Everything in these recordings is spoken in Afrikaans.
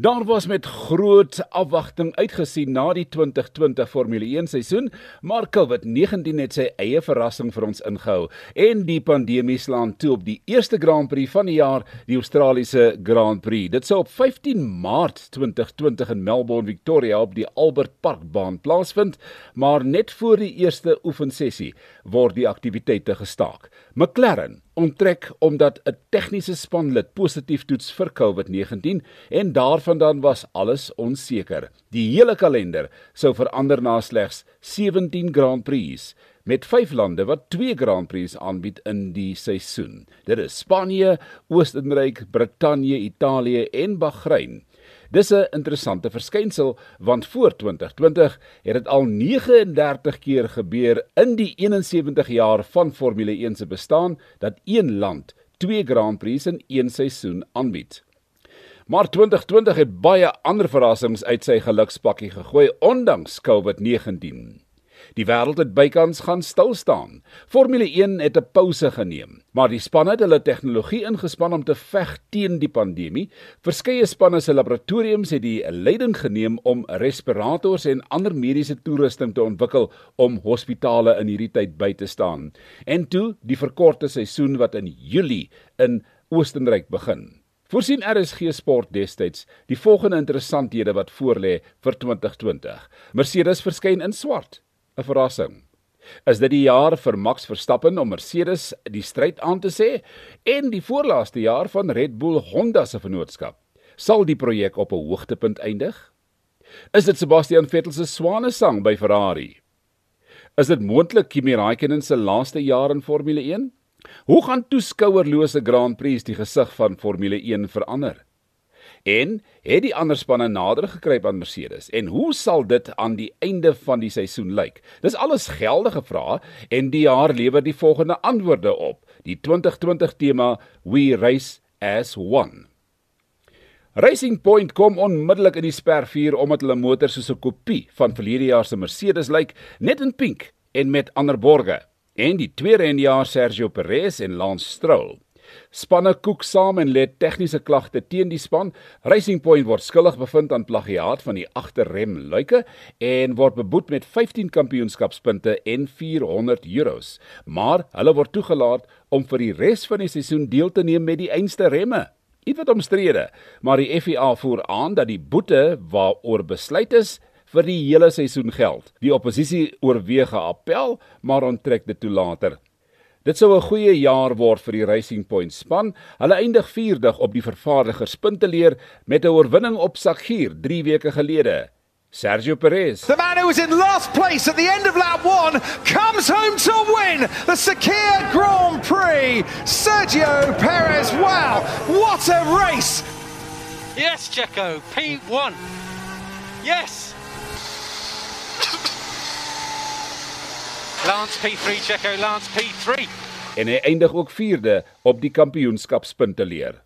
Daar was met groot afwagting uitgesien na die 2020 Formule 1 seisoen, maar COVID-19 het sy eie verrassing vir ons ingehou en die pandemie slaan toe op die eerste Grand Prix van die jaar, die Australiese Grand Prix. Dit sou op 15 Maart 2020 in Melbourne, Victoria op die Albert Park baan plaasvind, maar net voor die eerste oefensessie word die aktiwiteite gestaak. McLaren onttrek omdat 'n tegniese spanlid positief toets vir COVID-19 en daarvandaan was alles onseker. Die hele kalender sou verander na slegs 17 Grand Prix met 5 lande wat 2 Grand Prix aanbied in die seisoen. Dit is Spanje, Oostenryk, Brittanje, Italië en Bahrein. Dis 'n interessante verskynsel want voor 2020 het dit al 39 keer gebeur in die 71 jaar van Formule 1 se bestaan dat een land twee Grand Prix in een seisoen aanbied. Maar 2020 het baie ander verrassings uit sy gelukspakkie gegooi ondanks COVID-19. Die wêreld het bykans gaan stil staan. Formule 1 het 'n pouse geneem, maar die span het hulle tegnologie ingespan om te veg teen die pandemie. Verskeie spanne se laboratoriums het die leiding geneem om respirators en ander mediese toerusting te ontwikkel om hospitale in hierdie tyd by te staan. En toe die verkorte seisoen wat in Julie in Oostenryk begin. Voorsien RSG Sport destyds die volgende interessanthede wat voorlê vir 2020. Mercedes verskyn in swart. 'n verrassing. Is dit die jaar vir Max Verstappen om Mercedes die stryd aan te sê en die voorlaaste jaar van Red Bull Honda se vennootskap? Sal die projek op 'n hoogtepunt eindig? Is dit Sebastian Vettel se swanesang by Ferrari? Is dit moontlik Kimi Raikkonen se laaste jaar in Formule 1? Hoe gaan toeskouerlose Grand Prix die gesig van Formule 1 verander? En het die ander spanne nader gekruip aan Mercedes en hoe sal dit aan die einde van die seisoen lyk? Dis alles geldige vrae en die jaar lewer die volgende antwoorde op. Die 2020 tema We Race as One. Racing Point kom onmiddellik in die spervuur omdat hulle motor soos 'n kopie van verlede jaar se Mercedes lyk, net in pink en met ander borge. En die twee renjaer Sergio Perez en Lance Stroll Spanne koek saam en lê tegniese klagte teen die span. Racing Point word skuldig bevind aan plagiaat van die agterrem luike en word beboet met 15 kampioenskapspunte en 400 euros. Maar hulle word toegelaat om vir die res van die seisoen deel te neem met die einste remme. Dit word omstrede, maar die FIA voer aan dat die boete waaroor besluit is vir die hele seisoen geld. Die oppositie oorweeg 'n appel, maar onttrek dit toe later. Dit sou 'n goeie jaar word vir die Racing Point span. Hulle eindig 4dig op die vervaardiger spunteleer met 'n oorwinning op Sagier 3 weke gelede. Sergio Perez. The man who was in last place at the end of lap 1 comes home to win the Sakhir Grand Prix. Sergio Perez. Wow, what a race. Yes, Checo, P1. Yes. Lance P3 Checo Lance P3 en hy eindig ook 4de op die kampioenskapspunte leer.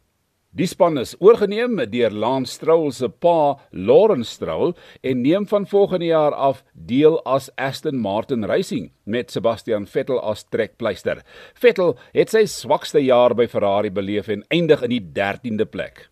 Die span is oorgeneem deur Lance Stroll se pa, Lawrence Stroll, en neem van volgende jaar af deel as Aston Martin Racing met Sebastian Vettel as trekpleister. Vettel het sy swakste jaar by Ferrari beleef en eindig in die 13de plek.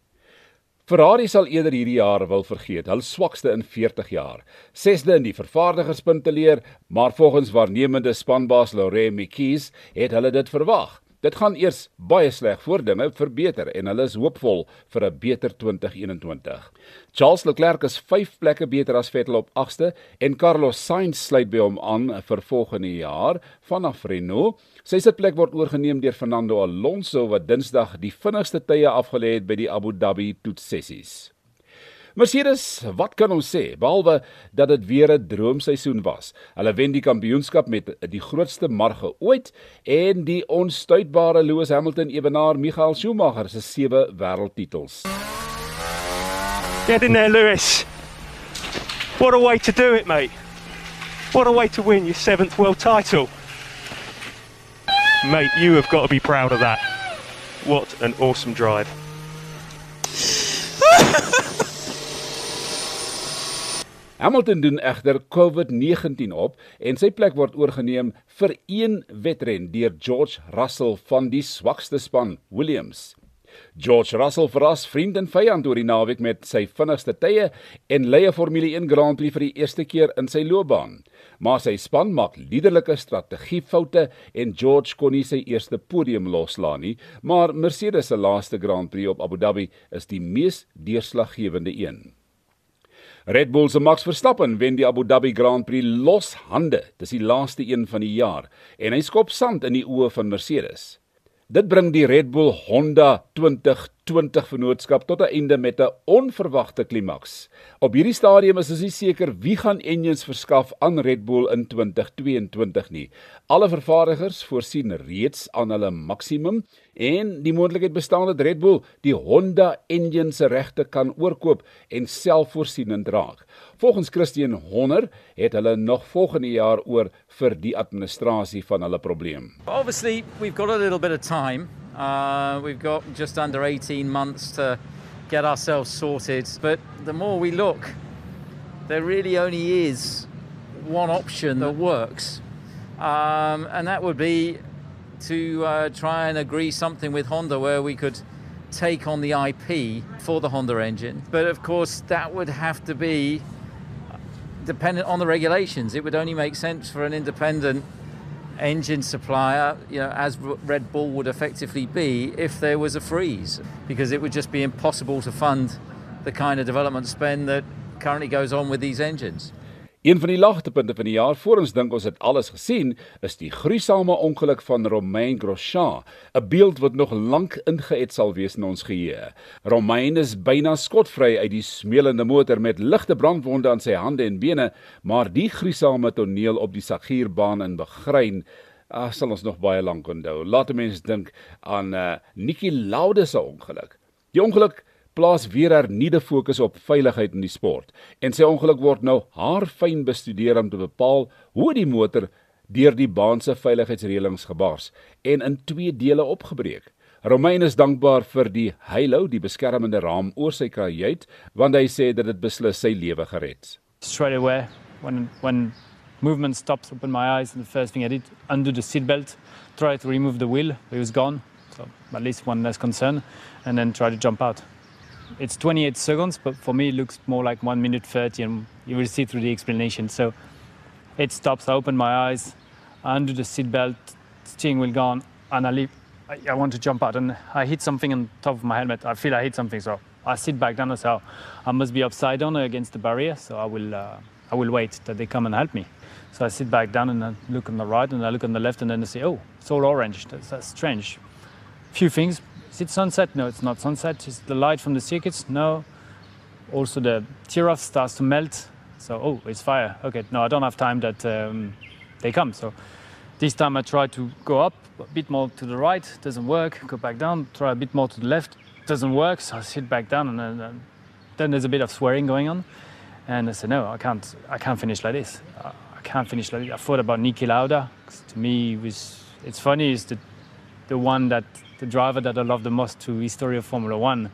Ferrari sal eerder hierdie jaar wil vergeet, hul swakste in 40 jaar. Sesde in die vervaardigerspunte leer, maar volgens waarnemende spanbaas Laurent Mekies het hulle dit verwag. Dit gaan eers baie sleg voor dinge verbeter en hulle is hoopvol vir 'n beter 2021. Charles Leclerc is 5 plekke beter as Vettel op 8ste en Carlos Sainz sluit by hom aan vir volgende jaar vanaf Renault. Sy sitplek word oorgeneem deur Fernando Alonso wat Dinsdag die vinnigste tye afgelê het by die Abu Dhabi toetsessies. Mercedes, wat kan ons sê behalwe dat dit weer 'n droomseisoen was. Hulle wen die kampioenskap met die grootste marge ooit en die onstuitbare Lewis Hamilton ewenaar Michael Schumacher se sewe wêreldtitels. Get in there Lewis. What a way to do it, mate. What a way to win your seventh world title. Mate, you have got to be proud of that. What an awesome drive. Hamilton doen egter COVID-19 op en sy plek word oorgeneem vir een wedren deur George Russell van die swakste span, Williams. George Russell verras vriend en vyand oor die naweek met sy vinnigste tye en lei 'n Formule 1 Grand Prix vir die eerste keer in sy loopbaan. Maar sy span maak liderlike strategiefoute en George kon nie sy eerste podium loslaan nie, maar Mercedes se laaste Grand Prix op Abu Dhabi is die mees deurslaggewende een. Red Bull se Max Verstappen wen die Abu Dhabi Grand Prix los hande. Dis die laaste een van die jaar en hy skop sand in die oë van Mercedes. Dit bring die Red Bull Honda 2020 vennootskap tot 'n einde met 'n onverwagte klimaks. Op hierdie stadium is ons nie seker wie gaan engines verskaf aan Red Bull in 2022 nie. Alle vervaardigers voorsien reeds aan hulle maksimum en die moontlikheid bestaan dat Red Bull die Honda engine se regte kan oorkoop en selfvoorsienend raak. Volgens Christian Horner het hulle nog volgende jaar oor vir die administrasie van hulle probleem. Obviously, we've got a little bit of time. Uh, we've got just under 18 months to get ourselves sorted. But the more we look, there really only is one option that works. Um, and that would be to uh, try and agree something with Honda where we could take on the IP for the Honda engine. But of course, that would have to be dependent on the regulations. It would only make sense for an independent engine supplier, you know, as Red Bull would effectively be if there was a freeze, because it would just be impossible to fund the kind of development spend that currently goes on with these engines. Een van die laagtepunte van die jaar voor ons dink ons het alles gesien, is die gruisame ongeluk van Romain Grosjean, 'n beeld wat nog lank ingeet sal wees in ons geheue. Romain is byna skotvry uit die smeulende motor met ligte brandwonde aan sy hande en bene, maar die gruisame toneel op die Sagierbaan in Bahrein Ag sal ons nog baie lank onthou. Laat mense dink aan uh, Niki Lauda se ongeluk. Die ongeluk plaas weer hernieude fokus op veiligheid in die sport en sy ongeluk word nou haarfyn bestudeer om te bepaal hoe die motor deur die baan se veiligheidsreëlings gebars en in twee dele opgebreek. Romain is dankbaar vir die halo, die beskermende raam oor sy kajuit, want hy sê dat dit beslis sy lewe gered. Straight away when when movement stops open my eyes and the first thing I did undo the seat belt, try to remove the wheel, it was gone. So at least one less concern and then try to jump out. It's 28 seconds, but for me it looks more like 1 minute 30 and you will see through the explanation. So it stops, I open my eyes, I undo the seatbelt, steering wheel gone, and I leave. I, I, want to jump out and I hit something on top of my helmet. I feel I hit something, so I sit back down and say, I must be upside down against the barrier, so I will, uh, I will wait that they come and help me. So I sit back down and I look on the right and I look on the left and then I say, oh, it's all orange. That's, that's strange. Few things, is it sunset? No, it's not sunset. Is the light from the circuits? No. Also, the off starts to melt. So, oh, it's fire. Okay, no, I don't have time that um, they come. So, this time I try to go up a bit more to the right, doesn't work. Go back down, try a bit more to the left, doesn't work. So I sit back down, and then, then there's a bit of swearing going on. And I said, no, I can't, I can't finish like this. I can't finish like this. I thought about Niki Lauda. To me, it was, it's funny, is the, the one that the driver that I love the most to history of Formula One.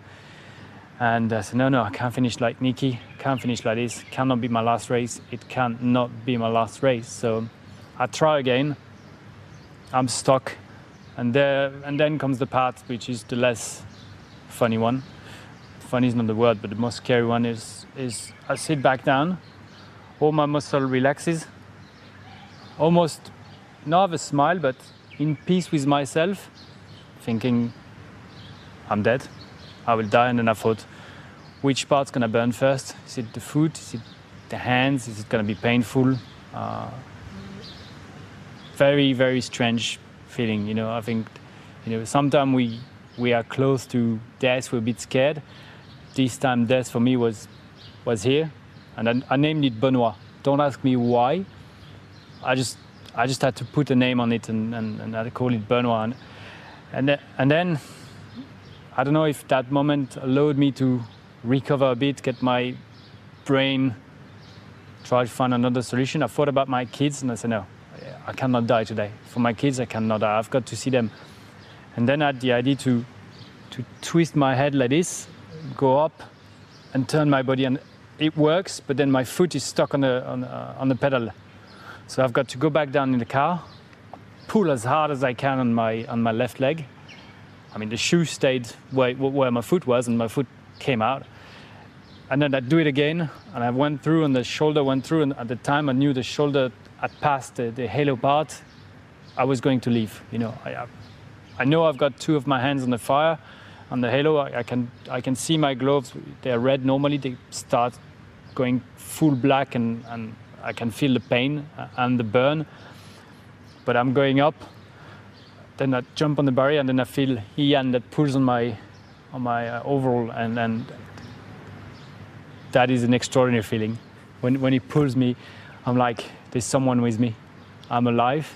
And I said, no, no, I can't finish like Niki. Can't finish like this. Cannot be my last race. It cannot be my last race. So I try again. I'm stuck, and there, and then comes the part which is the less funny one. Funny is not the word, but the most scary one is is I sit back down, all my muscle relaxes, almost not have a smile, but in peace with myself thinking I'm dead, I will die. And then I thought, which part's to burn first? Is it the foot? Is it the hands? Is it to be painful? Uh, very, very strange feeling. You know, I think, you know, sometimes we we are close to death. We're a bit scared. This time, death for me was was here, and I, I named it Benoit. Don't ask me why. I just I just had to put a name on it, and, and, and I call it Benoit. And, and, th- and then I don't know if that moment allowed me to recover a bit, get my brain, try to find another solution. I thought about my kids and I said, no, I cannot die today. For my kids, I cannot die. I've got to see them. And then I had the idea to, to twist my head like this, go up and turn my body. And it works, but then my foot is stuck on the, on, uh, on the pedal. So I've got to go back down in the car, pull as hard as I can on my on my left leg. I mean, the shoe stayed where, where my foot was, and my foot came out. And then I do it again, and I went through, and the shoulder went through. And at the time, I knew the shoulder had passed the, the halo part. I was going to leave. You know, I, I know I've got two of my hands on the fire, on the halo. I, I can I can see my gloves. They're red normally. They start going full black, and, and I can feel the pain uh, and the burn. But I'm going up, then I jump on the barrier and then I feel Ian that pulls on my on my uh, overall and and that is an extraordinary feeling. When when he pulls me, I'm like there's someone with me. I'm alive,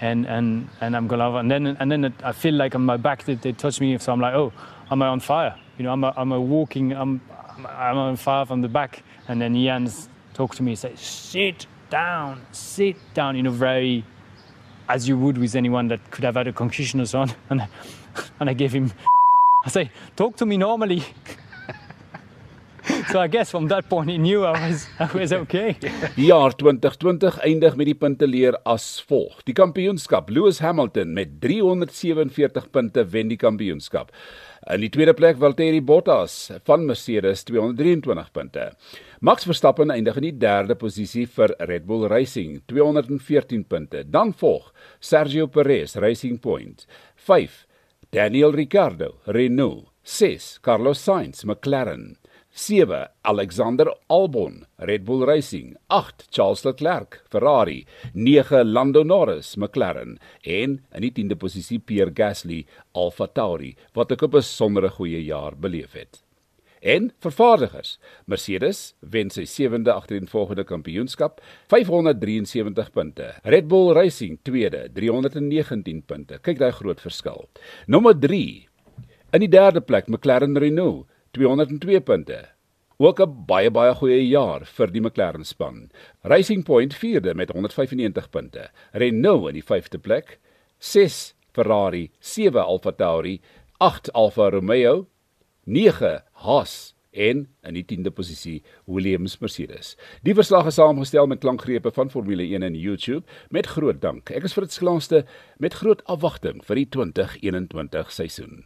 and and and I'm gonna and then and then I feel like on my back that they touch me, so I'm like oh, am I on fire? You know, I'm a, I'm a walking I'm I'm on fire from the back, and then Ian's talk to me, and say sit down, sit down. You know, very as you would with anyone that could have had a concussion or so on. And, and I gave him, I say, talk to me normally. so I guess from that point he knew I was, I was okay. Die jaar 2020 eindig met die punteleer as volg. Die kampioenskap, Lewis Hamilton met 347 punte wen die kampioenskap. In die tweede plek Valtteri Bottas van Mercedes 223 punte. Max Verstappen eindig in die derde posisie vir Red Bull Racing 214 punte. Dan volg Sergio Perez Racing Point 5 Daniel Ricciardo Renault 6 Carlos Sainz McLaren 7 Alexander Albon Red Bull Racing 8 Charles Leclerc Ferrari 9 Lando Norris McLaren en in die 10de posisie Pierre Gasly AlphaTauri wat ook 'n besondere goeie jaar beleef het. En vervaardigers Mercedes wen sy 7de agtereenvolgende kampioenskap 573 punte. Red Bull Racing tweede 319 punte. Kyk daai groot verskil. Nommer 3 in die derde plek McLaren Renault 202 punte. Ook 'n baie baie goeie jaar vir die McLaren span. Racing Point vierde met 195 punte. Renault in die 5de plek, 6 Ferrari, 7 AlphaTauri, 8 Alfa Romeo, 9 Haas en in die 10de posisie Williams Mercedes. Die verslag is saamgestel met klankgrepe van Formule 1 in YouTube met groot dank. Ek is vir dit sklaaste met groot afwagting vir die 2021 seisoen.